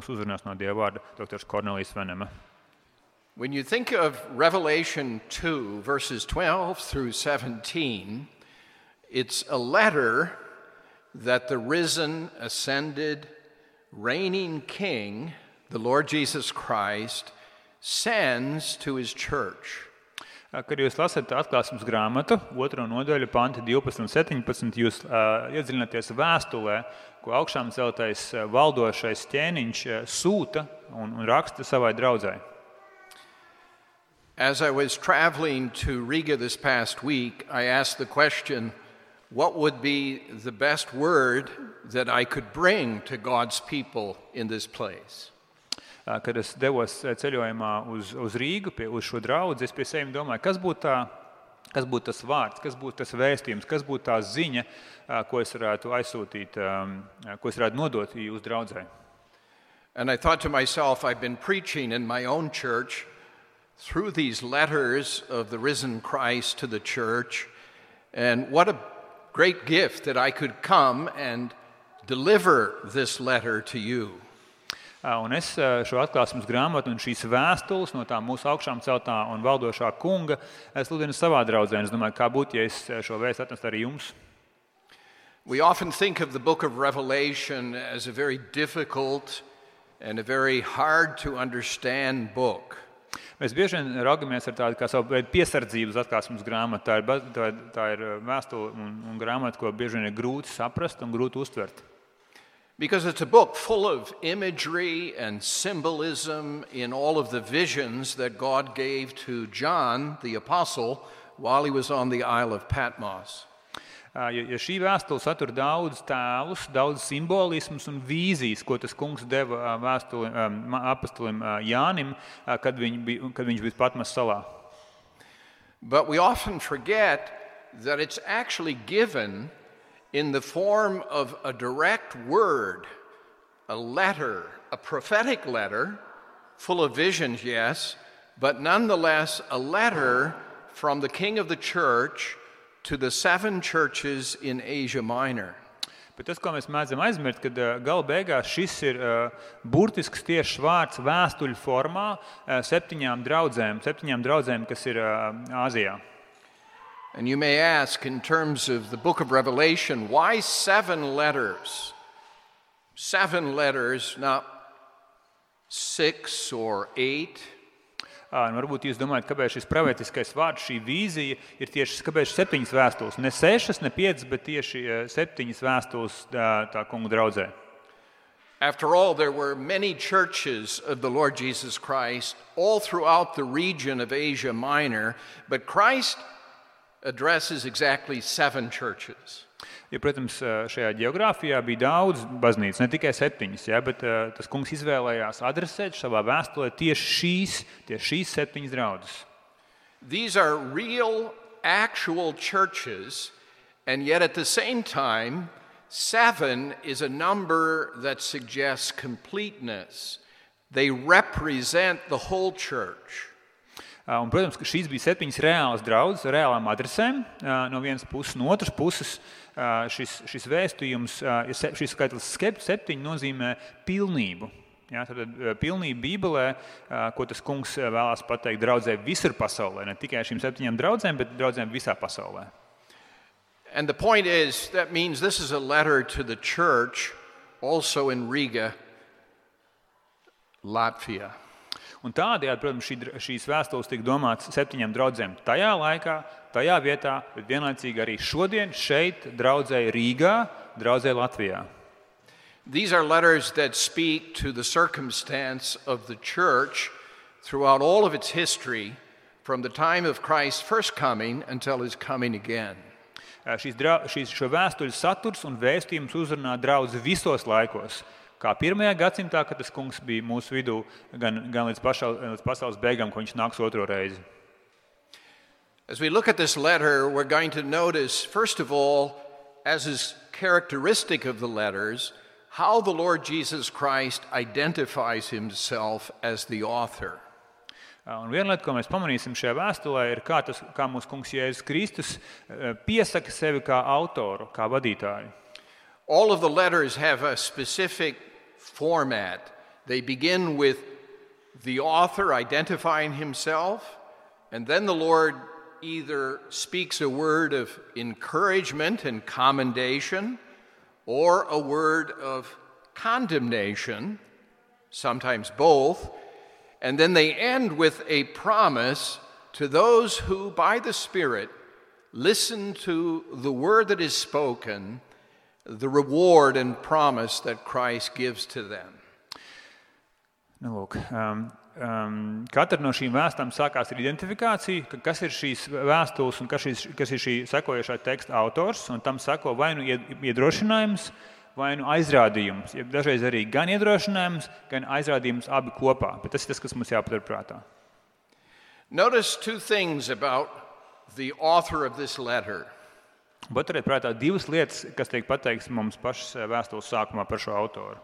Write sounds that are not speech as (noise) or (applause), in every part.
mūs uzrunās no Dieva vārda dr. Kornelijas Venema. When you think of Revelation 2, verses 12 through 17, it's a letter that the risen, ascended, reigning King, the Lord Jesus Christ, sends to his church. Kad jūs lasat atklāsmes grāmatu, 2. nodaļu, panti 12 un 17, jūs uh, iedziļināties vēstulē, ko augšām celtais valdošais ķēniņš sūta un, un raksta savai draudzē. As I was traveling to Riga this past week, I asked the question what would be the best word that I could bring to God's people in this place? Kad es devos ceļojumā uz, uz Rīgu, pie, uz šo draugu, es pie sevis domāju, kas būtu, tā, kas būtu tas vārds, kas būtu tas vēstījums, kas būtu tā ziņa, ko es varētu aizsūtīt, ko es varētu nodot jūsu draugai. And I thought to myself, I've been preaching in my own church through these letters of the risen Christ to the church, and what a great gift that I could come and deliver this letter to you. Un es šo atklāsmes grāmatu un šīs vēstules no tā mūsu augšām celtā un valdošā kunga sludinu savā draudzē. Es domāju, kā būtu, ja es šo vēstu atnestu arī jums. We often think of the book of Revelation as a very difficult and a very hard to understand book. Mēs bieži vien raugamies ar tādu kā savu piesardzību uz atklāsmes grāmatu. Tā ir, tā, tā ir vēstule un, un grāmata, ko bieži vien ir grūti saprast un grūti uztvert. Because it's a book full of imagery and symbolism in all of the visions that God gave to John the Apostle while he was on the Isle of Patmos. Ah, ja, ja šī vēstule satur daudz tēlus, daudz simbolismus un vīzijas, ko tas kungs deva ah, vēstuli, ah, apastulim Jānim, kad, viņ bija, kad viņš bija Patmas salā. But we often forget that it's actually given in the form of a direct word, a letter, a prophetic letter, full of visions, yes, but nonetheless a letter from the king of the church to the seven churches in Asia Minor. Bet tas, ko mēs mēdzam aizmirst, kad gala beigās šis ir uh, burtisks tieši vārds vēstuļu formā uh, septiņām draudzēm, septiņām draudzēm, kas ir uh, Āzijā. And you may ask, in terms of the book of Revelation, why seven letters? Seven letters, not six or eight. Un varbūt jūs domājat, kāpēc šis pravietiskais vārds, šī vīzija ir tieši kāpēc septiņas vēstules. Ne sešas, ne piecas, bet tieši septiņas vēstules tā kungu draudzē. After all, there were many churches of the Lord Jesus Christ all throughout the region of Asia Minor, but Christ addresses exactly seven churches. Ja, protams, eh, šajā geogrāfijā bija daudz baznīcas, ne tikai septiņas, ja, bet eh, tas kungs izvēlējās adresēt savā vēstulē tieši šīs, tieši šīs septiņas draudzes. These are real, actual churches, and yet at the same time, seven is a number that suggests completeness. They represent the whole church. Un, protams, ka šīs bija septiņas reālas draudzes ar reālām adresēm no vienas puses, no otras puses šis, šis vēstījums, šis skaitlis septiņi nozīmē pilnību. Ja, tad pilnība Bībelē, ko tas kungs vēlās pateikt draudzē visur pasaulē, ne tikai šīm septiņām draudzēm, bet draudzēm visā pasaulē. And the point is, that means this is a letter to the church also in Riga, Latvia. Un tādējādi, protams, šī, šīs vēstules tika domātas septiņām draudzēm tajā laikā, tajā vietā, bet vienlaicīgi arī šodien šeit, draudzē Rīgā, draudzē Latvijā. These are letters that speak to the circumstance of the church throughout all of its history, from the time of Christ's first coming until his coming again. Šīs, šīs šo vēstuļu saturs un vēstījums uzrunā draugu visos laikos, kā pirmajā gadsimtā, kad tas kungs bija mūsu vidū, gan, gan līdz, pašā, līdz pasaules beigām, kad viņš nāks otro reizi. As we look at this letter, we're going to notice, first of all, as is characteristic of the letters, how the Lord Jesus Christ identifies himself as the author. Un viena lieta, ko mēs pamanīsim šajā vēstulē, ir, kā, tas, kā mūsu kungs Jēzus Kristus piesaka sevi kā autoru, kā vadītāju. All of the letters have a specific format. They begin with the author identifying himself, and then the Lord either speaks a word of encouragement and commendation or a word of condemnation, sometimes both, and then they end with a promise to those who, by the Spirit, listen to the word that is spoken, the reward and promise that Christ gives to them. Nu, lūk, um, um, katra no šīm vēstām sākās ar identifikāciju, kas ir šīs vēstules un kas, šīs, kas ir šī sekojošā teksta autors. Tam sako vai nu iedrošinājums, vai nu aizrādījums. Ja dažreiz arī gan iedrošinājums, gan aizrādījums abi kopā. Bet tas ir tas, kas mums jāpatur prātā. Notice two things about the author of this letter. Paturiet prātā divas lietas, kas tiek pateiktas mums pašas vēstules sākumā par šo autoru.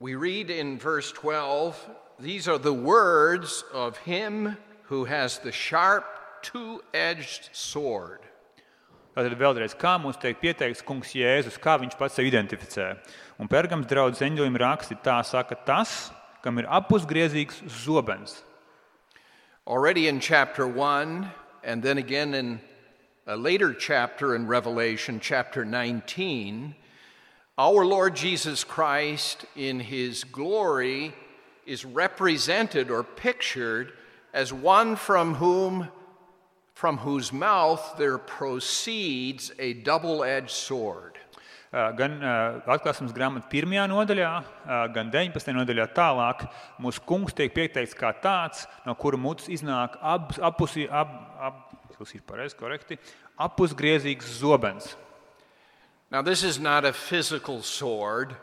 We read in verse 12, these are the words of him who has the sharp, two edged sword. Tātad vēlreiz, kā mums tiek pieteikts kungs Jēzus, kā viņš pats sevi identificē. Un pergams draudzes eņģelim raksti tā saka tas, kam ir apusgriezīgs zobens. Already in chapter 1, and then again in a later chapter in Revelation, chapter 19, our Lord Jesus Christ, in his glory, is represented or pictured as one from whom from whose mouth there proceeds a double-edged sword. Uh, gan uh, atklāsmes grāmatā, pirmajā nodaļā, uh, gan 19. nodaļā tālāk, mūsu kungs tiek pieteikts kā tāds, no kura mutes iznāk ab, apusi, ab, ab, pareiz, korekti, apusgriezīgs zobens. Now, this is not a physical sword.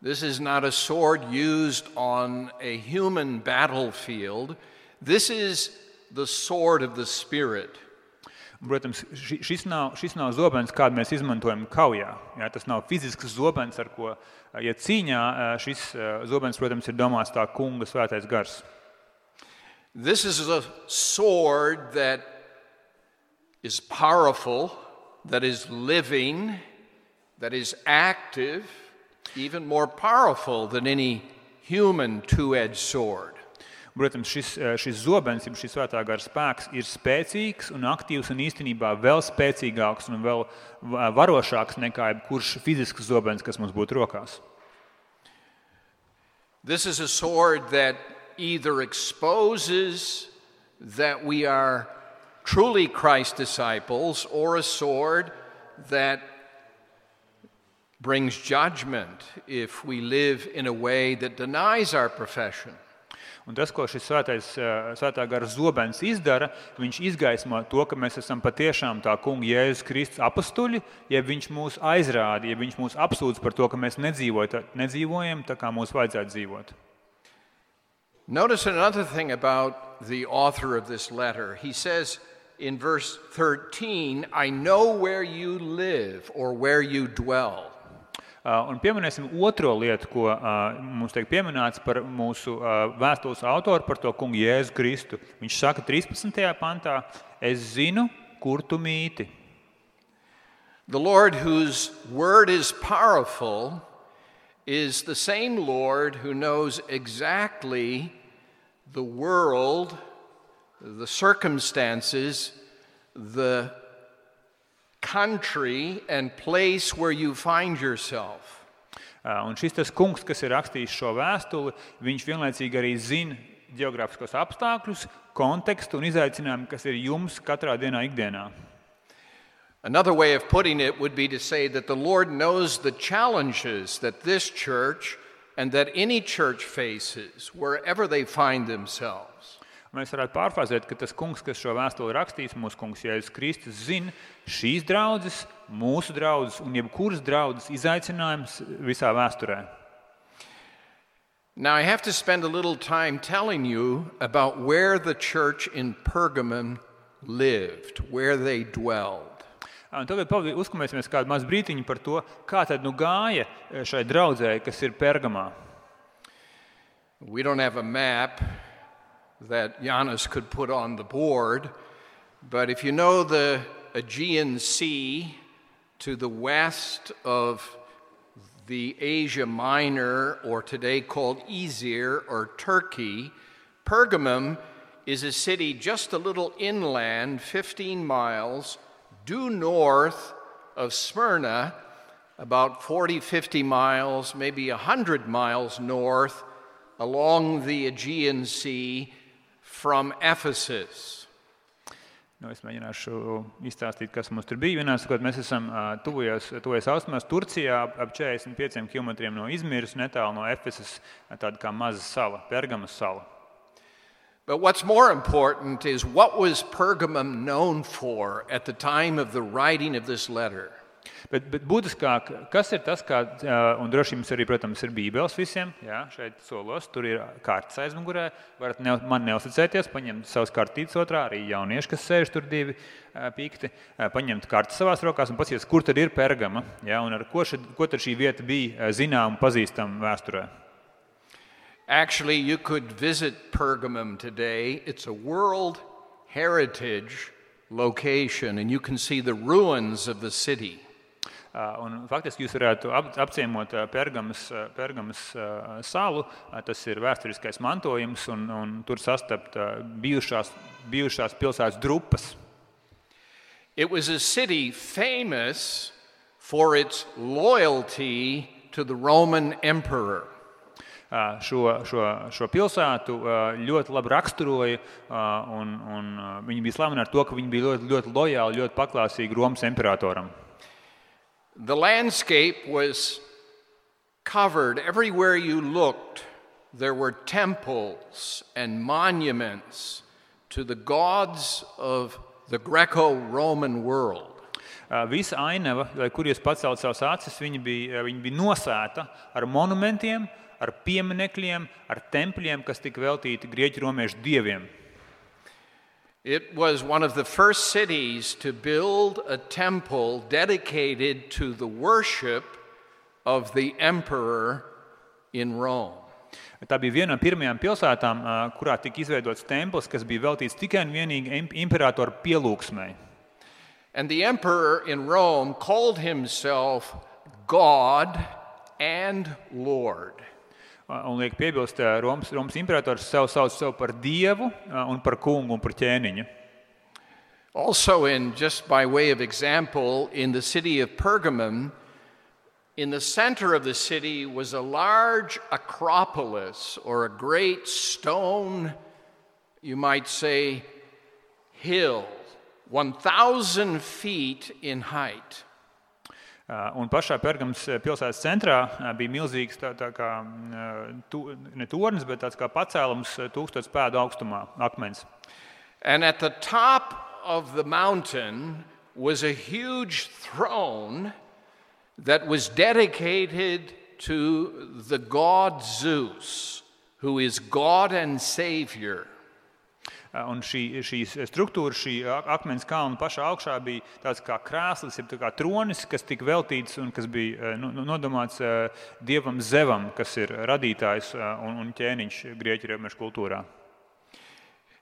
This is not a sword used on a human battlefield. This is the sword of the Spirit. Protams, šis nav, šis nav zobens, kādu mēs izmantojam kaujā. Jā, tas nav fizisks zobens, ar ko ja cīņā šis zobens, protams, ir domāts tā kunga svētais gars. This is a sword that is powerful, that is living, that is active, even more powerful than any human two edged sword. Protams, šis, eh, šis zobens, šis svētā gara spēks ir spēcīgs un aktīvs un īstenībā vēl spēcīgāks un vēl varošāks nekā jebkurš fizisks zobens, kas mums būtu rokās. This is a sword that either exposes that we are truly Christ's disciples or a sword that brings judgment if we live in a way that denies our profession. Un tas, ko šis svētais, eh, svētā gara zobens izdara, viņš izgaismo to, ka mēs esam patiešām tā kunga Jēzus Kristus apstuļi, ja viņš mūs aizrāda, ja viņš mūs apsūdz par to, ka mēs nedzīvojam tā, kā mums vajadzētu dzīvot. Notice another thing about the author of this letter. He says in verse 13, I know where you live or where you dwell. Uh, un pieminēsim otro lietu, ko uh, mums tiek pieminēts par mūsu uh, vēstules autoru, par to kungu Jēzu Kristu. Viņš saka 13. pantā, es zinu, kur tu mīti. The Lord, whose word is powerful, is the same Lord who knows exactly the world, the circumstances, the country and place where you find yourself. Uh, un šis tas kungs, kas ir rakstījis šo vēstuli, viņš vienlaicīgi arī zina geogrāfiskos apstākļus, kontekstu un izaicinājumu, kas ir jums katrā dienā, ikdienā. Another way of putting it would be to say that the Lord knows the challenges that this church and that any church faces wherever they find themselves. Mēs varētu pārfrāzēt, ka tas kungs, kas šo vēstuli rakstīs, mūsu kungs Jēzus Kristus, zina šīs draudzes, mūsu draudzes un jebkuras draudzes izaicinājums visā vēsturē. Now, I have to spend a little time telling you about where the church in Pergamum lived, where they dwelled. Un tagad uzkavēsimies kādu mazu brīdiņu par to, kā tad nu gāja šai draudzē, kas ir Pergamā. We don't have a map, that Janis could put on the board. But if you know the Aegean Sea to the west of the Asia Minor, or today called Izir or Turkey, Pergamum is a city just a little inland, 15 miles, due north of Smyrna, about 40, 50 miles, maybe 100 miles north along the Aegean Sea from Ephesus. Nu, es mēģināšu izstāstīt, kas mums tur bija. Vienā sakot, mēs esam austrumos, Turcijā, ap 45 km no Izmiras, netālu no Efesas, tāda kā maza sala, Pergamas sala. But what's more important is what was Pergamum known for at the time of the writing of this letter? Bet, bet būtiskāk, kas ir tas, kā, un droši jums arī, protams, ir Bībeles visiem, jā, šeit solos, tur ir kārtas aizmugurē, varat ne, man neusticēties, paņemt savas kartītes otrā, arī jaunieši, kas sēž tur divi pikti, paņemt kartas savās rokās un paskatīties, kur tad ir pergama, jā, un ar ko, šad, ko tad šī vieta bija zināma un pazīstama vēsturē. Actually, you could visit Pergamum today. It's a World Heritage location, and you can see the ruins of the city. Un faktiski jūs varētu apciemot Pergamas, Pergamas salu. Tas ir vēsturiskais mantojums, un, un tur sastapt bijušās, bijušās pilsētas drupas. It was a city famous for its loyalty to the Roman emperor. Šo, šo, šo pilsētu ļoti labi raksturoja, un, un viņi bija slaveni ar to, ka viņi bija ļoti, ļoti lojāli, ļoti paklausīgi Romas imperatoram. The landscape was covered everywhere you looked. There were temples and monuments to the gods of the Greco Roman world. Uh, visa ainava, kur jūs pacelt savas acis, viņa bija, uh, viņa bija nosēta ar monumentiem, ar pieminekļiem, ar tempļiem, kas tika veltīti grieķu romiešu dieviem. It was one of the first cities to build a temple dedicated to the worship of the emperor in Rome. Tā bija viena no pirmajām pilsētām, kurā tika izveidots templis, kas bija veltīts tikai un vienīgi imperatora pielūgsmai. And the emperor in Rome called himself God and Lord. Un liek piebilst, eh, Romas, Romas imperators sev sauc sev par dievu eh, un par kungu un par ķēniņu. Also, in just by way of example, in the city of Pergamum, in the center of the city was a large acropolis or a great stone, you might say, hill, 1,000 feet in height. Uh, un pašā Pergams uh, pilsētas centrā uh, bija milzīgs tā, tā kā, mm, tu, ne tornis, bet tāds kā pacēlums pēdu augstumā, akmens. And at the top of the mountain was a huge throne that was dedicated to the god Zeus, who is God and Savior. Eh, un šī, šīs struktūra, šī eh, akmens kalna pašā augšā bija tāds kā jeb tronis, kas tika veltīts un kas bija eh, nu, nodomāts dievam Zevam, kas ir radītājs un, un ķēniņš grieķu kultūrā.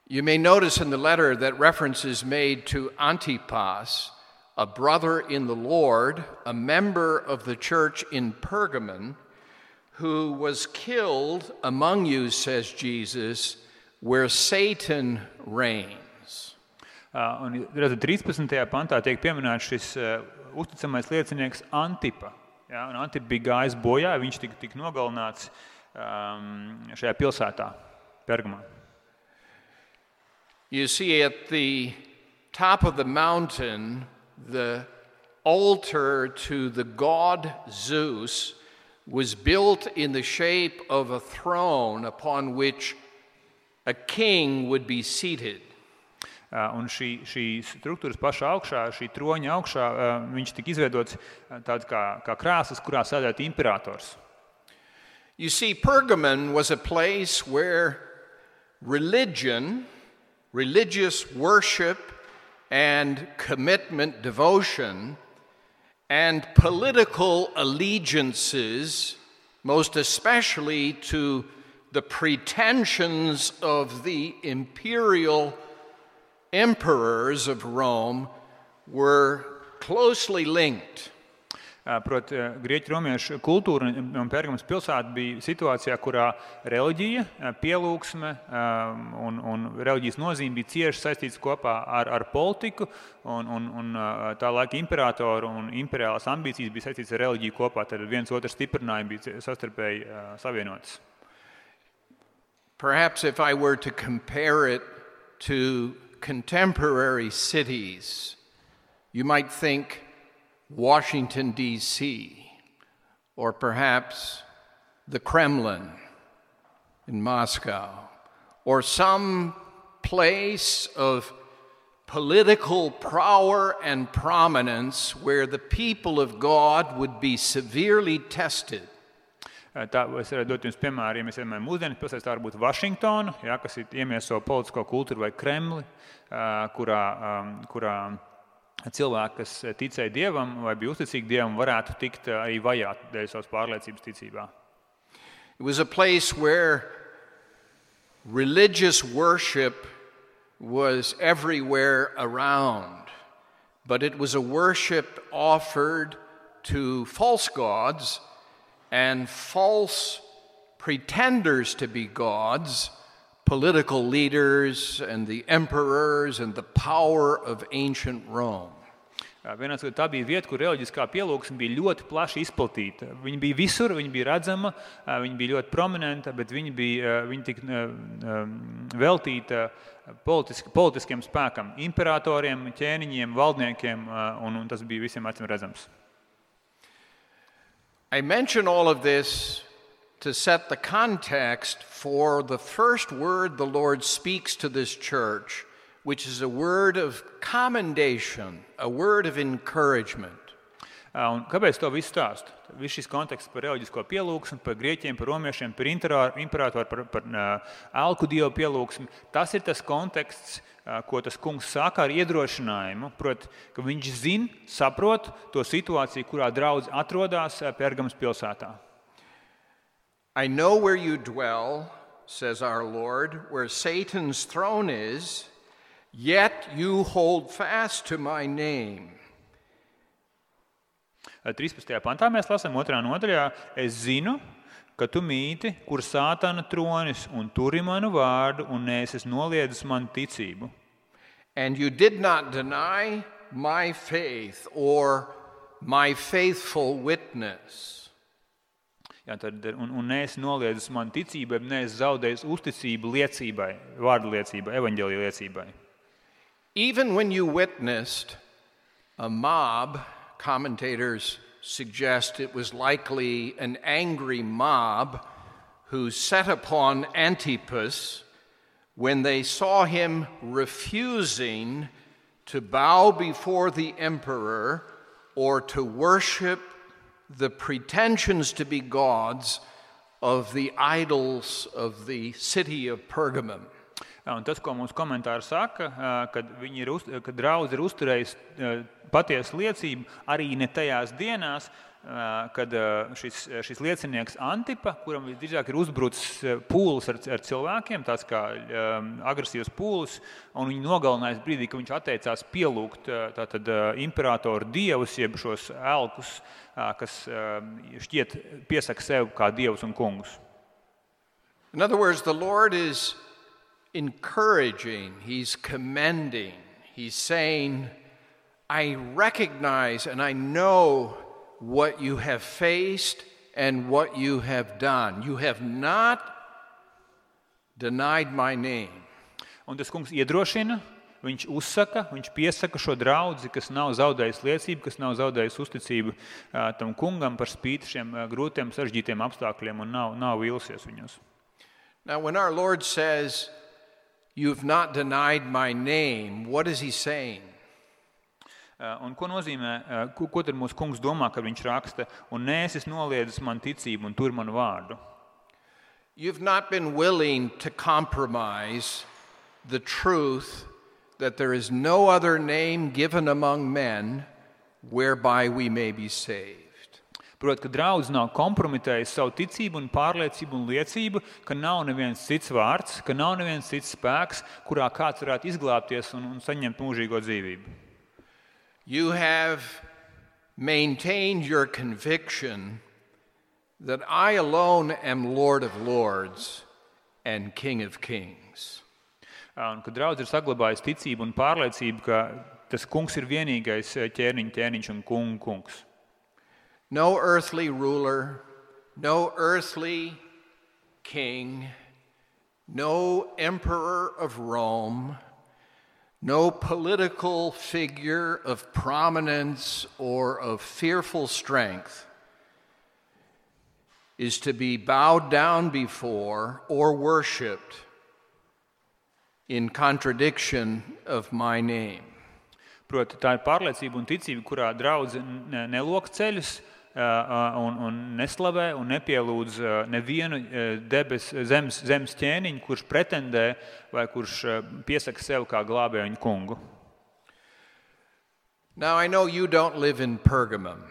You may notice in the letter that reference is made to Antipas, a brother in the Lord, a member of the church in Pergamon, who was killed among you, says Jesus, where Satan reigns. Uh, un, redzat, 13. pantā tiek pieminēts šis uh, uzticamais liecinieks Antipa. Ja, un Antipa bija gājis bojā, viņš tika, tika nogalināts um, šajā pilsētā, Pergamā. You see, at the top of the mountain, the altar to the god Zeus was built in the shape of a throne upon which a king would be seated. Uh, un šī, šīs struktūras pašā augšā, šī troņa augšā, uh, viņš tika izveidots tāds kā, kā krāsas, kurā sēdētu imperators. You see, Pergamon was a place where religion, religious worship, and commitment, devotion, and political allegiances, most especially to the pretensions of the imperial emperors of Rome were closely linked. Proti, grieķu romiešu kultūra un Pērgams pilsēta bija situācijā, kurā reliģija, pielūgsme un, un reliģijas nozīme bija cieši saistītas kopā ar, ar politiku. Un, un, un tā laika imperatoru un imperiālās ambīcijas bija saistītas ar reliģiju kopā. Tad viens otru stiprinājumu bija savstarpēji savienotas. Perhaps if I were to compare it to contemporary cities, you might think Washington, D.C., or perhaps the Kremlin in Moscow, or some place of political power and prominence where the people of God would be severely tested. Tā es varētu dot jums piemēru, ja mēs tā varbūt Vašingtona, ja, kas ir politisko kultūru, vai Kremli, kurā, kurā cilvēki, kas ticēja dievam vai bija uzticīgi dievam, varētu tikt eh, arī vajāti dēļ savas pārliecības ticībā. It was a place where religious worship was everywhere around, but it was a worship offered to false gods and false pretenders to be gods, political leaders and the emperors and the power of ancient Rome. Vienāds, tā bija vieta, kur reliģiskā pielūgsme bija ļoti plaši izplatīta. Viņa bija visur, viņa bija redzama, viņa bija ļoti prominenta, bet viņa, bija, viņa tika veltīta politiski, politiskiem spēkam, imperatoriem, ķēniņiem, valdniekiem, un, un tas bija visiem acīm redzams. I mention all of this to set the context for the first word the Lord speaks to this church which is a word of commendation, a word of encouragement. Un kāpēc to visu stāstu? Viss šis konteksts par reliģisko pielūgsmu, par grieķiem, par romiešiem, par imperatoru, par, par alku dievu pielūgsmu. Tas ir tas konteksts, ko tas kungs saka ar iedrošinājumu. Proti, ka viņš zina, saprot to situāciju, kurā draudz atrodas Pērgams pilsētā. I know where you dwell, says our Lord, where Satan's throne is. Yet you hold fast to my name. 13. pantā mēs lasām 2. nodaļā, es zinu, ka tu mīti, kur sātana tronis un turi manu vārdu un neesi noliedzis manu ticību. And you did not deny my faith or my faithful witness. Jā, tad, un, un neesi noliedzis manu ticību, neesi zaudējis uzticību liecībai, vārdu liecībai, evaņģēlīja liecībai. Even when you witnessed a mob, commentators suggest it was likely an angry mob who set upon Antipas when they saw him refusing to bow before the emperor or to worship the pretensions to be gods of the idols of the city of Pergamum. Un tas, ko mums komentāri saka, kad, ir, uz, kad draudz ir uzturējis patiesu liecību arī ne tajās dienās, kad šis, šis liecinieks Antipa, kuram visdrīzāk ir uzbrucis pūlis ar, ar cilvēkiem, tāds kā agresīvs pūlis, un viņu nogalinājis brīdī, kad viņš atteicās pielūgt tātad, imperatoru dievus, jeb šos elkus, kas šķiet piesaka sev kā dievus un kungus. In other words, the Lord is encouraging, he's commending, he's saying, I recognize and I know what you have faced and what you have done. You have not denied my name. Un tas kungs iedrošina, viņš uzsaka, viņš piesaka šo draugu, kas nav zaudējis liecību, kas nav zaudējis uzticību tam kungam par spīti šiem grūtiem, sarežģītiem apstākļiem un nav, nav vīlusies viņos. Now, when our Lord says, You've not denied my name. What is he saying? Uh, un ko nozīmē, uh, ko, ko tad mūsu kungs domā, kad viņš raksta, un nēsis noliedzis man ticību un tur manu vārdu? You've not been willing to compromise the truth that there is no other name given among men whereby we may be saved. Proti, ka draugs nav kompromitējis savu ticību, un pārliecību un liecību, ka nav neviens cits vārds, ka nav neviens cits spēks, kurā kāds varētu izglābties un, un saņemt mūžīgo dzīvību. You have maintained your conviction that I alone am Lord of Lords and King of Kings. Un, kad draugs ir saglabājis ticību un pārliecību, ka tas kungs ir vienīgais ķēniņš, ķēniņš un kung, kungs. No earthly ruler, no earthly king, no emperor of Rome, no political figure of prominence or of fearful strength is to be bowed down before or worshiped in contradiction of my name. Proti, tā ir pārliecība un ticība, kurā draudzene nelok ceļus un, un neslavē un nepielūdz nevienu debes, zemes, zemes ķēniņu, kurš pretendē vai kurš piesaka sev kā glābēju kungu. Now, I know you don't live in Pergamum.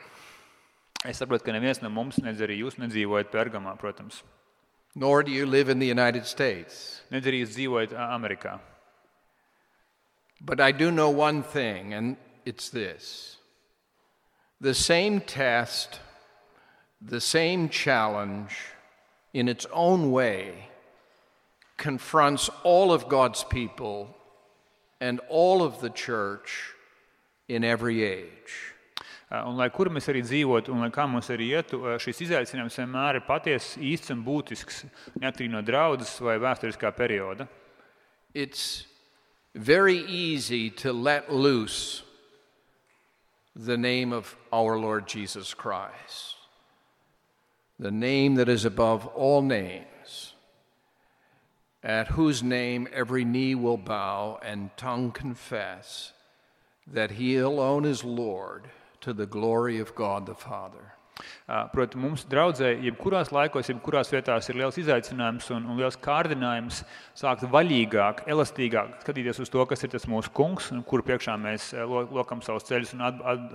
Es saprotu, ka neviens no mums, nedz arī jūs nedzīvojat Pergamā, protams. Nor do you live in the United States. Nedz arī jūs dzīvojat Amerikā. But I do know one thing, and it's this the same test, the same challenge, in its own way, confronts all of God's people and all of the church in every age. Uh, un, lai kur mēs arī dzīvotu, un lai kā mums arī ietu, uh, šis izaicinājums vienmēr ir patiesa, īsts un būtisks, neatkarīgi no draudzes vai vēsturiskā perioda. It's very easy to let loose the name of our Lord Jesus Christ, the name that is above all names, at whose name every knee will bow and tongue confess that he alone is Lord to the glory of God the Father. Protams, mums draudzē, jebkurās laikos, jebkurās vietās ir liels izaicinājums un, un liels kārdinājums sākt vaļīgāk, elastīgāk skatīties uz to, kas ir tas mūsu kungs, priekšā mēs lokam savus ceļus un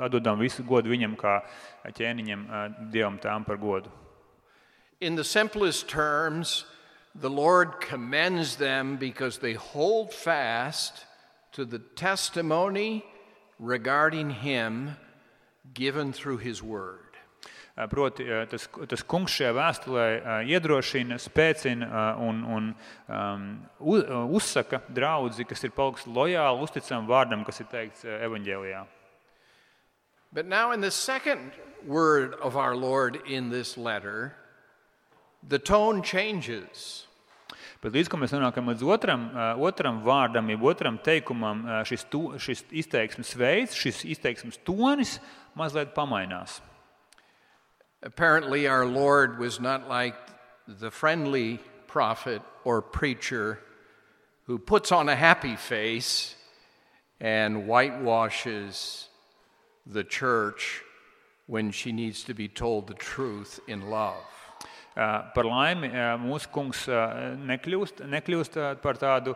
atdodam visu godu viņam kā ķēniņam, dievam tām par godu. In the simplest terms, the Lord commends them because they hold fast to the testimony regarding Him given through His Word. Proti, tas, tas kungs šajā vēstulē iedrošina, spēcina un, un um, uzsaka draugu, kas ir palikusi lojāli, uzticama vārdam, kas ir teikts evanģēlijā. But now, in the second word of our Lord in this letter, the tone changes. Bet līdz ko mēs nonākam līdz otram, otram vārdam, jeb otram teikumam, šis, tu, šis izteiksmes veids, šis izteiksmes tonis mazliet pamainās. Apparently, our Lord was not like the friendly prophet or preacher who puts on a happy face and whitewashes the church when she needs to be told the truth in love. Par laimi, uh, mūsu kungs uh, nekļūst, nekļūst par tādu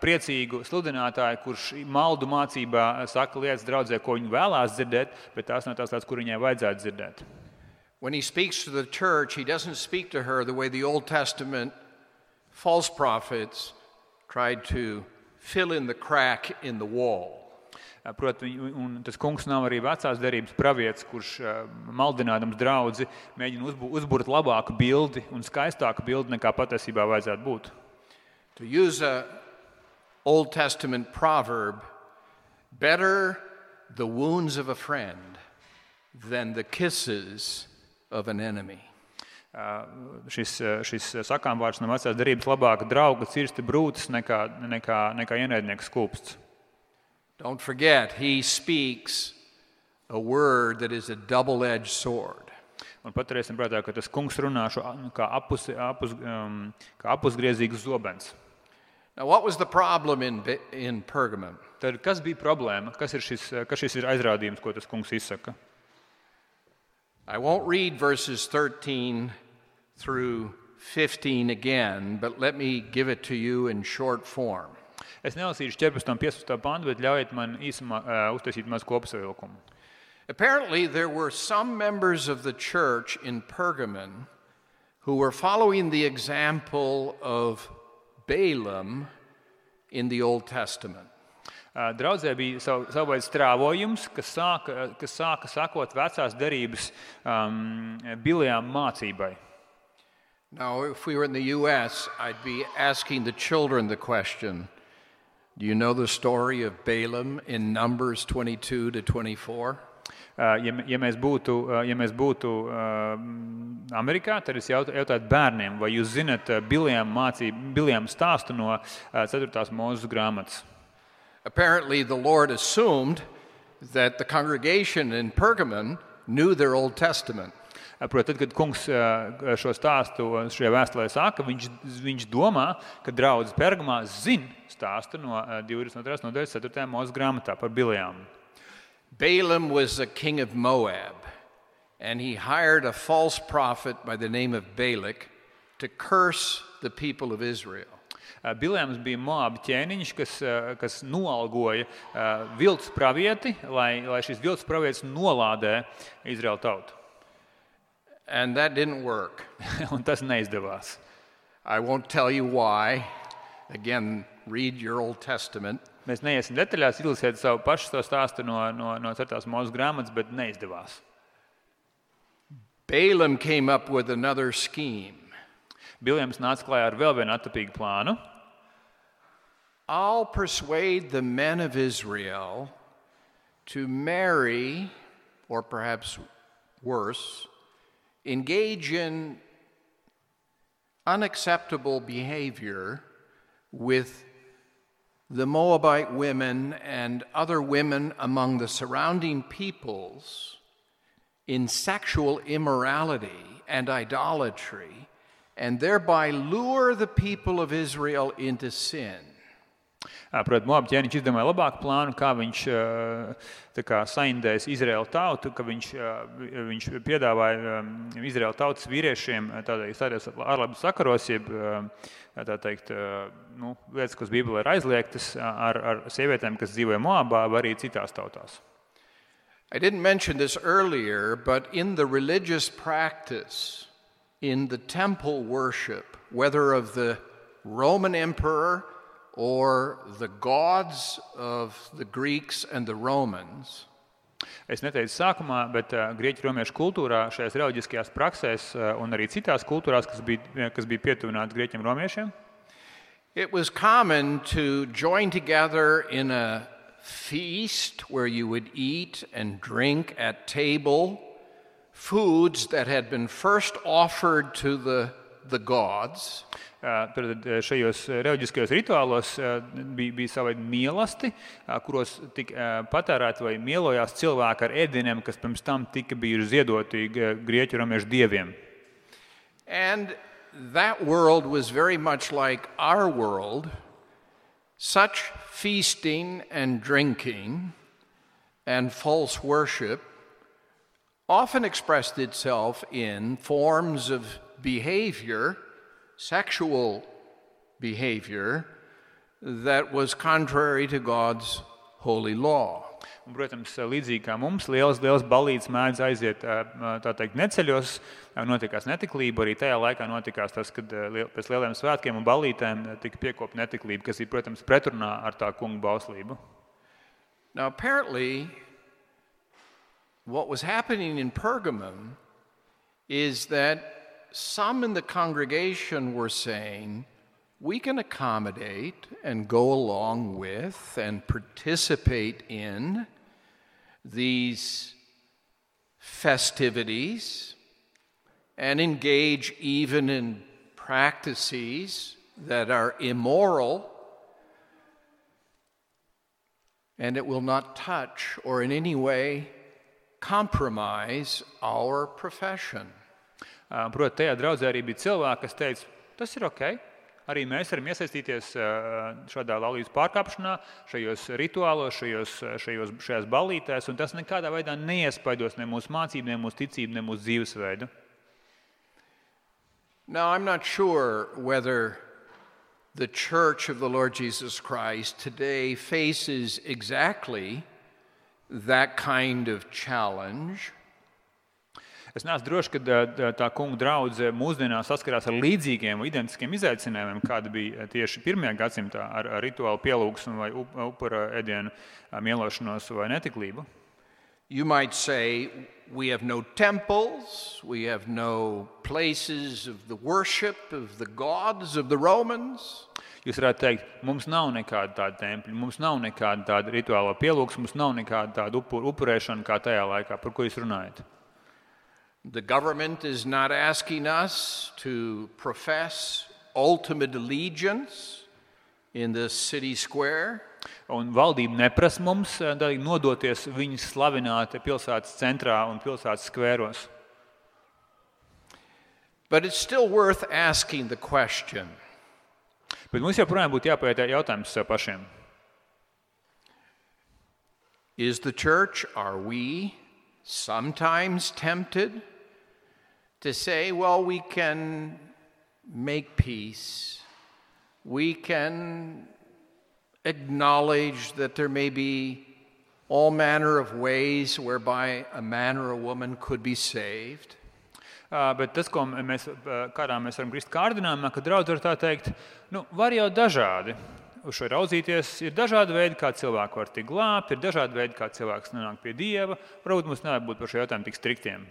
priecīgu sludinātāju, kurš maldu mācībā saka lietas draudzē, ko viņi vēlās dzirdēt, bet tās nav tās lietas, kur viņai vajadzētu dzirdēt. When he speaks to the church, he doesn't speak to her the way the Old Testament false prophets tried to fill in the crack in the wall. Uh, proti, un tas kungs nav arī vecās derības pravietis, kurš uh, maldinādams draugu mēģina labāku bildi un skaistāku bildi nekā patiesībā vajadzētu būt. To use a Old Testament proverb, better the wounds of a friend than the kisses of an enemy. Šis, šis sakāmvārds no vecās derības labāka drauga cirsti brūces nekā, nekā, nekā ienaidnieks skūpsts. Don't forget, he speaks a word that is a double-edged sword. Un paturēsim prātā, ka tas kungs runā šo, kā, apus, apus, um, kā apusgriezīgs zobens. Now, what was the problem in, in Pergamum? Tad kas bija problēma? Kas ir šis, kas šis ir aizrādījums, ko tas kungs izsaka? I won't read verses 13 through 15 again, but let me give it to you in short form. Es nelasīšu 14. un 15. pantu, bet ļaujiet man īsumā uh, uztaisīt mazu kopsavilkumu. Apparently, there were some members of the church in Pergamon who were following the example of Balaam in the Old Testament. Draudzē bija savu veidu strāvojums, kas sāka, kas sāka sakot vecās derības um, bilijām mācībai. Now, if we were in the U.S., I'd be asking the children the question Do you know the story of Balaam in Numbers 22 to 24? Uh, ja, ja mēs būtu, uh, ja mēs būtu uh, Amerikā, tad es jaut, jautātu bērniem, vai jūs zinat Bilijām, mācību, Bilijām stāstu no uh, 4. mūža grāmatas. Apparently, the Lord assumed that the congregation in Pergamon knew their Old Testament. Protams, tad, kad kungs šo stāstu šajā vēstulē saka, viņš, viņš domā, ka draudzes pergamā zina stāstu no 22. nodaļas 4. mūža grāmatā par bilijām. Balaam was a king of Moab, and he hired a false prophet by the name of Balak to curse the people of Israel. Bilēms bija Moabu ķēniņš, kas, kas noalgoja viltus pravieti, lai, lai šis viltus pravietis nolādē Izraēlu tautu. And that didn't work. (laughs) Un tas neizdevās. I won't tell you why. Again, read your Old Testament. Mēs neiesim detaļās, ilgsiet savu pašu to stāstu no, no, no 4. mūža grāmatas, bet neizdevās. Balaam came up with another scheme. Biljams nāca klajā ar vēl vienu attapīgu plānu. I'll persuade the men of Israel to marry, or perhaps worse, engage in unacceptable behavior with the Moabite women and other women among the surrounding peoples in sexual immorality and idolatry, and thereby lure the people of Israel into sin. Protams, ķēniņš izdomāja labāku plānu, kā viņš eh, kā, saindēs Izraēlu tautu, viņš, eh, viņš piedāvāja eh, Izraēlu tautas vīriešiem sakaros, jeb teikt, nu, lietas, kas Bībelē ir aizliegtas, ar, ar sievietēm, kas dzīvoja Moabā, vai arī citās tautās. I didn't mention this earlier, but in the religious practice, in the temple worship, whether of the Roman emperor or the gods of the Greeks and the Romans. Es neteicu sākumā, bet uh, grieķu romiešu kultūrā, šajās reliģiskajās praksēs uh, un arī citās kultūrās, kas bija, kas bija pietuvinātas grieķiem romiešiem, It was common to join together in a feast where you would eat and drink at table foods that had been first offered to the, the gods. Uh, Tad uh, šajos uh, reliģiskajos rituālos bija, bija mīlesti, kuros tika vai cilvēki ar ēdieniem, kas pirms tam tika bijuši ziedoti grieķu romiešu dieviem. And that world was very much like our world. Such feasting and drinking and false worship often expressed itself in forms of behavior sexual behavior that was contrary to God's holy law. Un, protams, līdzīgi kā mums, liels, liels balīts mēdz aiziet teikt, neceļos, notikās netiklība. Arī tajā laikā notikās tas, kad pēc lieliem svētkiem un balītēm tika piekopta netiklība, kas ir, protams, pretrunā ar tā kunga bauslību. Now, apparently, what was happening in Pergamum is that some in the congregation were saying, we can accommodate and go along with and participate in these festivities and engage even in practices that are immoral, and it will not touch or in any way compromise our profession. Uh, Protams, tajā draudzē arī bija cilvēki, kas teica, tas ir ok. Arī mēs varam iesaistīties uh, šādā laulības pārkāpšanā, šajos rituālos, šajos, uh, šajos, šajās un tas nekādā veidā neiespaidos ne mūsu mācību, ne mūsu ticību, ne mūsu dzīvesveidu. Now, I'm not sure whether the Church of the Lord Jesus Christ today faces exactly that kind of challenge. Es neesmu drošs, ka tā- kunga draudzene mūsdienās saskarās ar līdzīgiem, identiskiem izaicinājumiem, kāda bija tieši pirmajā gadsimtā ar, rituālu pielūgsmu vai up- upura ēdienu mielošanos vai netiklību. You might say, we have no temples, we have no places of the worship of the gods of the Romans. Jūs varētu teikt, mums nav nekāda tāda tempļa, mums nav nekāda tāda rituāla pielūgsme, mums nav nekāda tāda upur, upurēšana kā tajā laikā, par ko jūs runājat. The government is not asking us to profess ultimate allegiance in the city square. Un valdība neprasa mums ā, tā, nodoties viņas slavināt pilsētas centrā un pilsētas skvēros. But it's still worth asking the question Bet mums joprojām būtu jāpētē jautājums sev pašiem. Is the church, are we sometimes tempted to say, well, we can make peace, we can acknowledge that there may be all manner of ways whereby a man or a woman could be saved? Ā, Bet tas, ko mēs, ā, kādā mēs varam grist kārdinājumā, ka draudz var tā teikt, nu, var jau dažādi uz šo raudzīties. Ir dažādi veidi, kā cilvēku var tikt glābt, ir dažādi veidi, kā cilvēks nonāk pie dieva. Varbūt mums nevajag būt par šo jautājumu tik striktiem.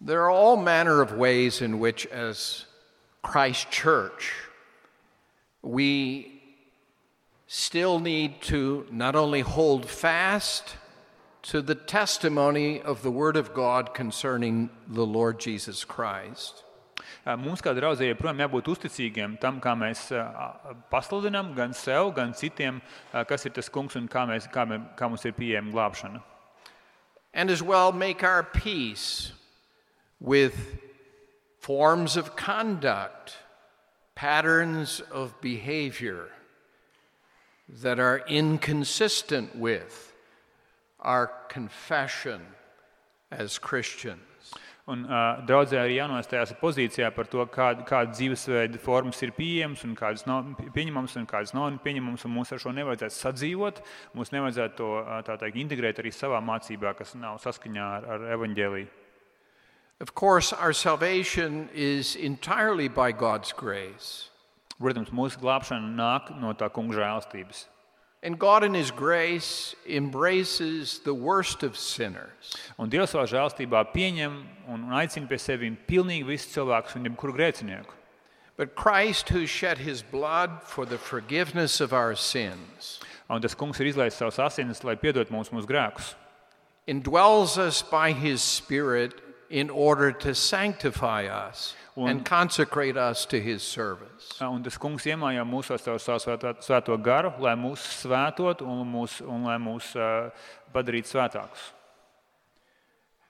There are all manner of ways in which, as Christ Church, we still need to not only hold fast to the testimony of the Word of God concerning the Lord Jesus Christ, Mums, kā joprojām jābūt uzticīgiem tam, kā mēs pasludinām gan sev, gan citiem, kas ir tas kungs un kā, mēs, kā, kā mums ir pieejama glābšana. and as well make our peace with forms of conduct, patterns of behavior that are inconsistent with our confession as Christians. Un uh, draudzē arī jānostājās pozīcijā par to, kāda, kāda dzīvesveida formas ir pieejamas un kādas nav pieņemamas un kādas nav pieņemamas. Mums ar šo nevajadzētu sadzīvot. Mums nevajadzētu to teikt, integrēt arī savā mācībā, kas nav saskaņā ar, ar evaņģēliju. Of course, our salvation is entirely by God's grace. Protams, mūsu glābšana nāk no tā kunga žēlstības. And God, in His grace, embraces the worst of sinners. Un Dievs savā žēlstībā pieņem un un aicina pie sevis pilnīgi visus cilvēkus un jebkuru grēcinieku. But Christ, who shed His blood for the forgiveness of our sins, Un tas kungs ir izlaists savus asinis, lai piedot mums mūsu grēkus. indwells us by His Spirit in order to sanctify us and consecrate us to His service. Un tas kungs iemājā mūsos savu savu svētā, svēto garu, lai mūs svētot un, mūs, un lai mūs uh, padarītu svētākus.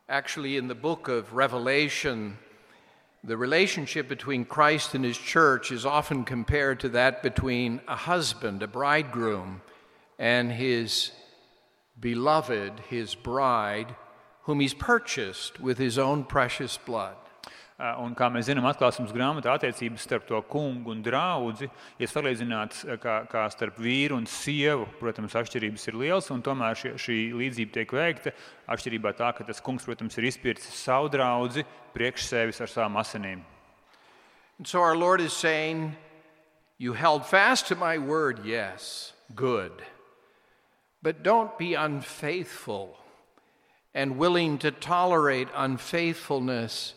Actually, in the book of Revelation, the relationship between Christ and his church is often compared to that between a husband, a bridegroom, and his beloved, his bride, whom he's purchased with his own precious blood. Uh, Un kā mēs zinām, atklāsmes grāmatā attiecības starp to kungu un draugu ir salīdzināts uh, kā, kā starp vīru un sievu. Protams, atšķirības ir lielas, un tomēr šie, šī līdzība tiek veikta atšķirībā tā, ka tas kungs, protams, ir izpircis savu draugu priekš sevis ar savām asinīm. And so our Lord is saying, You held fast to my word, yes, good. But don't be unfaithful and willing to tolerate unfaithfulness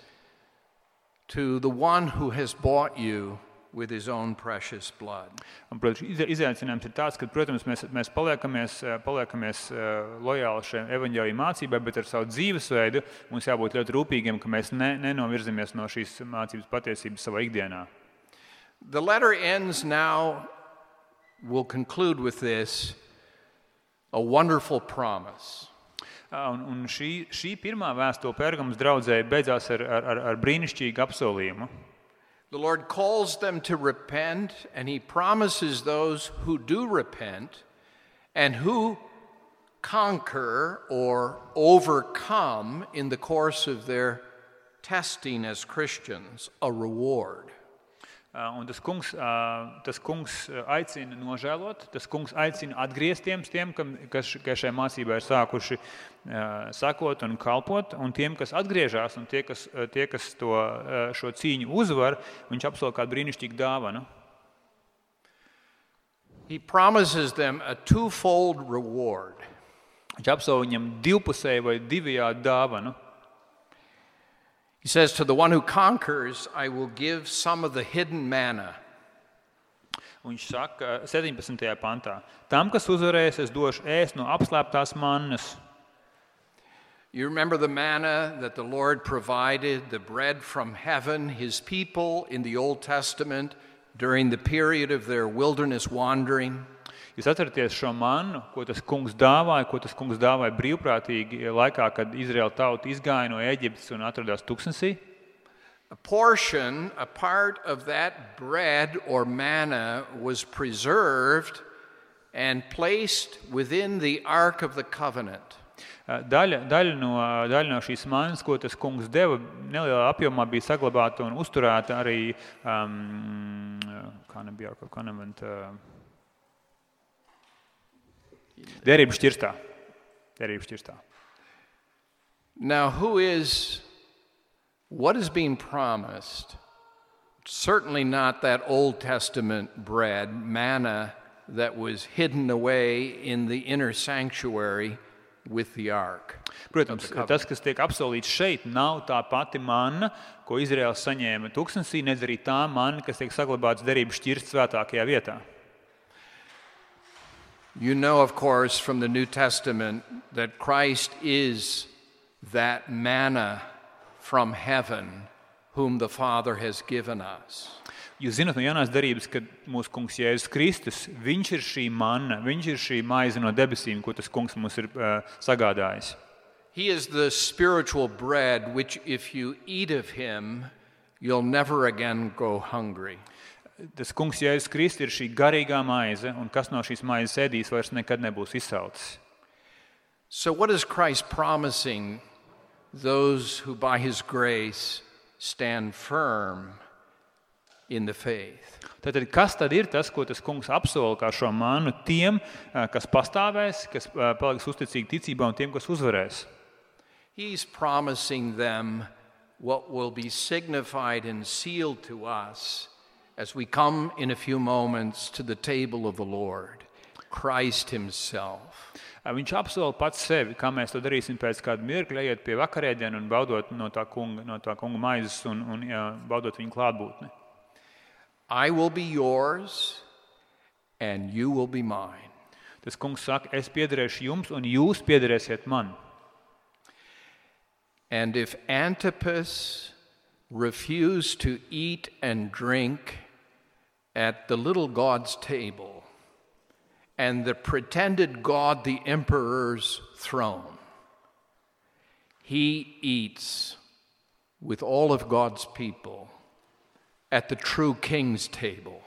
to the one who has bought you with his own precious blood. Un, protams, izaicinājums ir tāds, ka, protams, mēs, mēs paliekamies, eh, paliekamies eh, lojāli mācībai, bet ar savu dzīvesveidu mums jābūt ļoti rūpīgiem, ka mēs ne, nenovirzamies no šīs mācības patiesības savā ikdienā. The letter ends now, we'll conclude with this a wonderful promise. Un, un šī, šī pirmā vēstule draudzē beidzās ar, ar, ar brīnišķīgu apsolījumu. The Lord calls them to repent, and He promises those who do repent and who conquer or overcome in the course of their testing as Christians a reward. Uh, Un tas kungs, uh, tas kungs uh, aicina nožēlot, tas kungs aicina atgriezties tiem, kas, kas šai mācībai ir sākuši sakot un kalpot, un tiem, kas atgriežas un tie, kas, tie, kas to, šo cīņu uzvar, viņš apsola kādu brīnišķīgu dāvanu. He promises them a twofold reward. Viņš apsola viņam divpusēju vai divējādu dāvanu. He says, To the one who conquers, I will give some of the hidden manna. Un viņš saka, 17. pantā, tam, kas uzvarēs, es došu ēst no apslēptās mannas. You remember the manna that the Lord provided, the bread from heaven, his people in the Old Testament during the period of their wilderness wandering? Jūs atceraties šo mannu, ko tas kungs dāvāja, ko tas kungs dāvāja brīvprātīgi laikā, kad Izraēla tauta izgāja no Eģiptes un atradās tuksnesī. A portion, a part of that bread or manna was preserved and placed within the Ark of the Covenant. Daļa, daļa, no, daļa no šīs manas, ko tas kungs deva, nelielā apjomā bija saglabāta un uzturēta arī um, kā nebija, kā nebija, Derību šķirstā. Derību šķirstā. Now, who is, what is being promised? Certainly not that Old Testament bread, manna, that was hidden away in the inner sanctuary with the ark. Protams, tas, kas tiek apsolīts šeit, nav tā pati manna, ko Izraels saņēma tūkstnesī, nedz arī tā manna, kas tiek saglabāta derību šķirst svētākajā vietā. You know, of course, from the New Testament that Christ is that manna from heaven whom the Father has given us. Jūs zināt, no jaunās darbības, ka mūsu kungs Jēzus Kristus, viņš ir šī manna, viņš ir šī maize no debesīm, ko tas kungs mums ir uh, sagādājis. He is the spiritual bread which, if you eat of him, you'll never again go hungry. Tas kungs Jēzus Kristus ir šī garīgā maize, un kas no šīs maizes ēdīs, vairs nekad nebūs izsalcis. So, what is Christ promising those who, by his grace, stand firm in the faith? Tātad, kas tad ir tas, ko tas kungs apsola kā šo mānu tiem, kas pastāvēs, kas paliks uzticīgi ticībā, un tiem, kas uzvarēs? He's promising them what will be signified and sealed to us as we come in a few moments to the table of the Lord, Christ Himself. Viņš apsola pats sevi, kā mēs to darīsim pēc kāda mirkļa, ejiet pie vakarēdiena un baudot no tā kunga, no tā kunga maizes un, un jā, baudot viņa klātbūtni. I will be yours and you will be mine. Tas kungs saka, es piederēšu jums un jūs piederēsiet man. And if Antipas refused to eat and drink at the little God's table and the pretended God, the emperor's throne. He eats with all of God's people at the true king's table.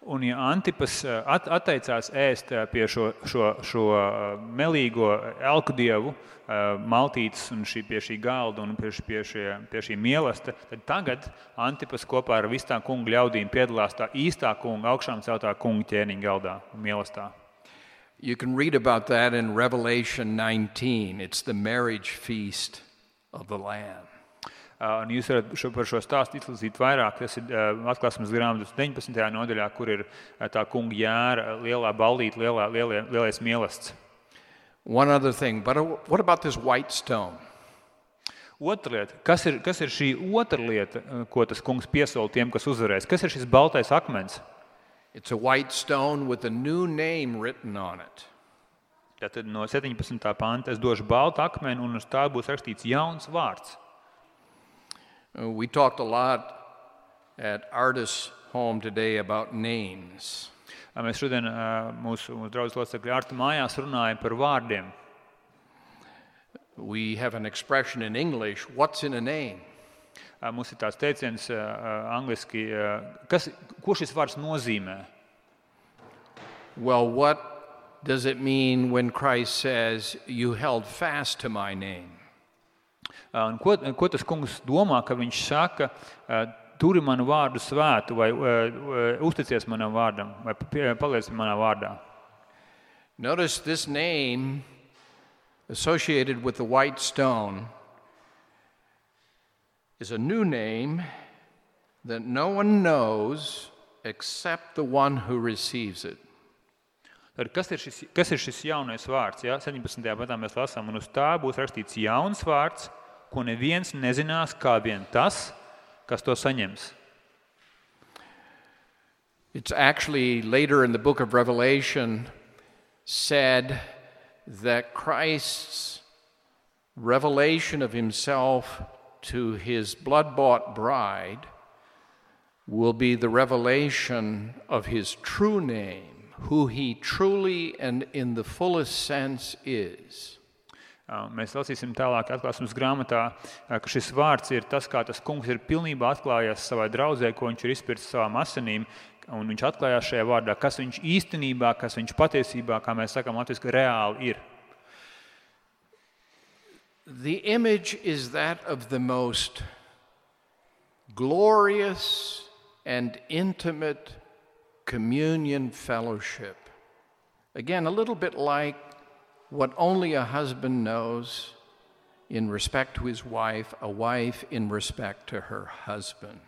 Un, ja Antipas eh, at, atteicās ēst eh, pie šo, šo, šo eh, melīgo elku dievu, maltītes un šī, pie šī galda un pie, pie, šie, pie šī mīlestība, tad tagad Antipas kopā ar visām kungu ļaudīm piedalās tā īstā kunga, augšām celtā kunga ķēniņa galdā un mīlestībā. You can read about that in Revelation 19. It's the marriage feast of the Lamb. Un jūs varat šo, par šo stāstu izlasīt vairāk. Tas ir atklāsmes grāmatas 19. nodaļā, kur ir tā kunga jēra, lielā ballīte, lielā, lielie, lielais mīlestības. One other thing, but what about this white stone? Otra lieta, kas ir, kas ir šī otra lieta, ko tas kungs piesola tiem, kas uzvarēs? Kas ir šis baltais akmens? It's a white stone with a new name written on it. Tātad no 17. panta es došu baltu akmeni, un uz tā būs rakstīts jauns vārds. Uh, we talked a lot at Artis home today about names. Mēs šodien uh, mūsu, mūsu draugu locekļu ārta mājās runājam par vārdiem. We have an expression in English, what's in a name? Uh, mums ir tāds teiciens angliski, kas, ko šis vārds nozīmē? Well, what does it mean when Christ says, You held fast to my name? Un ko, ko tas kungs domā, ka viņš saka, turi manu vārdu svētu, vai uh, uzticies manam vārdam, vai paliec manā vārdā. Notice this name associated with the white stone is a new name that no one knows except the one who receives it. Tad, kas, ir šis, kas ir šis jaunais vārds? Ja? 17. pantā mēs lasām, un uz tā būs rakstīts jauns vārds, ko neviens nezinās, kā vien tas, kas to saņems. It's actually later in the book of Revelation said that Christ's revelation of himself to his blood bought bride will be the revelation of his true name, who he truly and in the fullest sense is. Mēs lasīsim tālāk, atklāsmes grāmatā, ka šis vārds ir tas, kā tas kungs ir pilnībā atklājies savai draudzē, ko viņš ir izpircis savām asinīm. Un viņš atklājās šajā vārdā, kas viņš īstenībā, kas viņš patiesībā, kā mēs sakām, latviešu reāli ir. The image is that of the most glorious and intimate communion fellowship. Again, a little bit like what only a husband knows in respect to his wife, a wife in respect to her husband.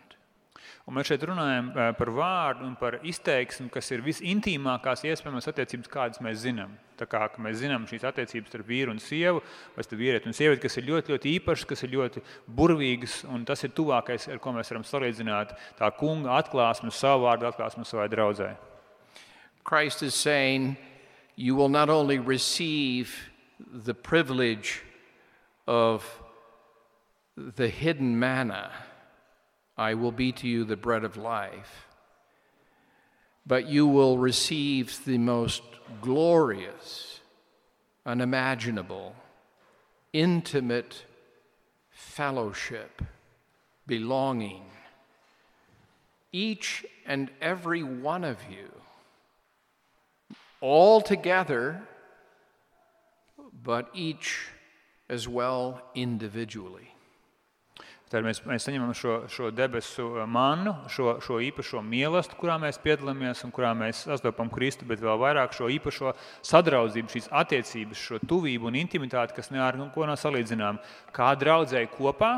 Un mēs šeit runājam uh, par vārdu un par izteiksmi, kas ir visintīmākās iespējamās attiecības, kādas mēs zinām. Tā kā ka mēs zinām šīs attiecības starp vīru un sievu, vai starp vīrieti un sievieti, kas ir ļoti, ļoti īpašas, kas ir ļoti burvīgas, un tas ir tuvākais, ar ko mēs varam salīdzināt tā kunga atklāsmi, savu vārdu atklāsmi savai draudzē. Christ is saying, You will not only receive the privilege of the hidden manna, I will be to you the bread of life, but you will receive the most glorious, unimaginable, intimate fellowship, belonging. Each and every one of you all together, but each as well individually. Tad mēs, mēs saņemam šo, šo debesu mannu, šo, šo īpašo mīlestību, kurā mēs piedalāmies un kurā mēs sastopam Kristu, bet vēl vairāk šo īpašo sadraudzību, šīs attiecības, šo tuvību un intimitāti, kas ne ar nu, ko nav salīdzināma. Kā draudzēji kopā,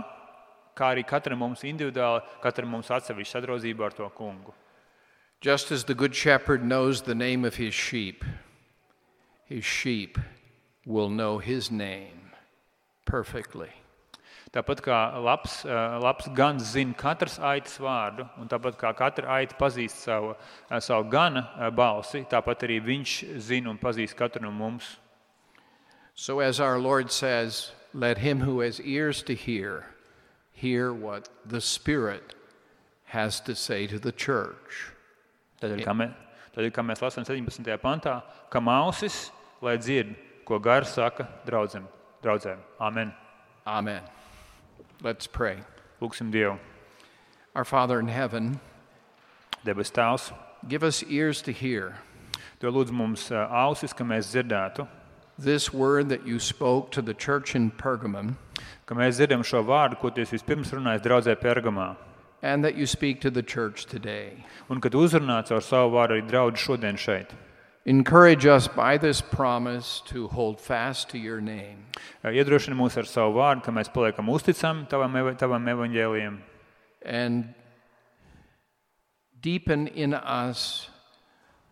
kā arī katram mums individuāli, katram mums atsevišķi sadraudzība ar to kungu. Just as the good shepherd knows the name of his sheep, his sheep will know his name perfectly. Tāpat kā labs, labs gans zina katras aitas vārdu, un tāpat kā katra aita pazīst savu, savu gana balsi, tāpat arī viņš zina un pazīst katru no mums. So, as our Lord says, let him who has ears to hear hear what the Spirit has to say to the church. Tādēļ, kā, mē, tādēļ, kā mēs lasām 17. pantā, ka ausis, lai dzird, ko gars saka draudzēm. draudzēm. Amen. Amen. Let's pray. Lūksim Dievu. Our Father in heaven, Debes Tēvs, give us ears to hear to lūdz mums ausis, ka mēs dzirdētu, this word that you spoke to the church in Pergamum, ka mēs dzirdam šo vārdu, ko Dievs vispirms runājis draudzē Pergamā, and that you speak to the church today. un kad uzrunāts ar savu vārdu arī draudu šodien šeit. Encourage us by this promise to hold fast to your name. Iedrošini mūs ar savu vārdu, ka mēs paliekam uzticami tavam, eva- tavam evaņģēlijam, and deepen in us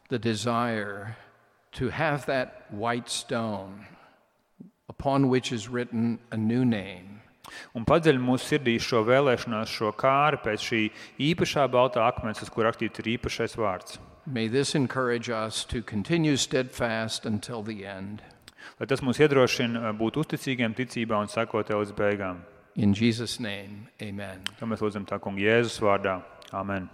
the desire to have that white stone upon which is written a new name. Un padziļ mūsu sirdī šo vēlēšanos, šo kāri pēc šī īpašā baltā akmens, uz kur rakstīts ir īpašais vārds. May this encourage us to continue steadfast until the end. Lai tas mūs iedrošina būt uzticīgiem ticībā un sekot tev līdz beigām. In Jesus' name, amen. To mēs lūdzam tā kunga Jēzus vārdā. Amen.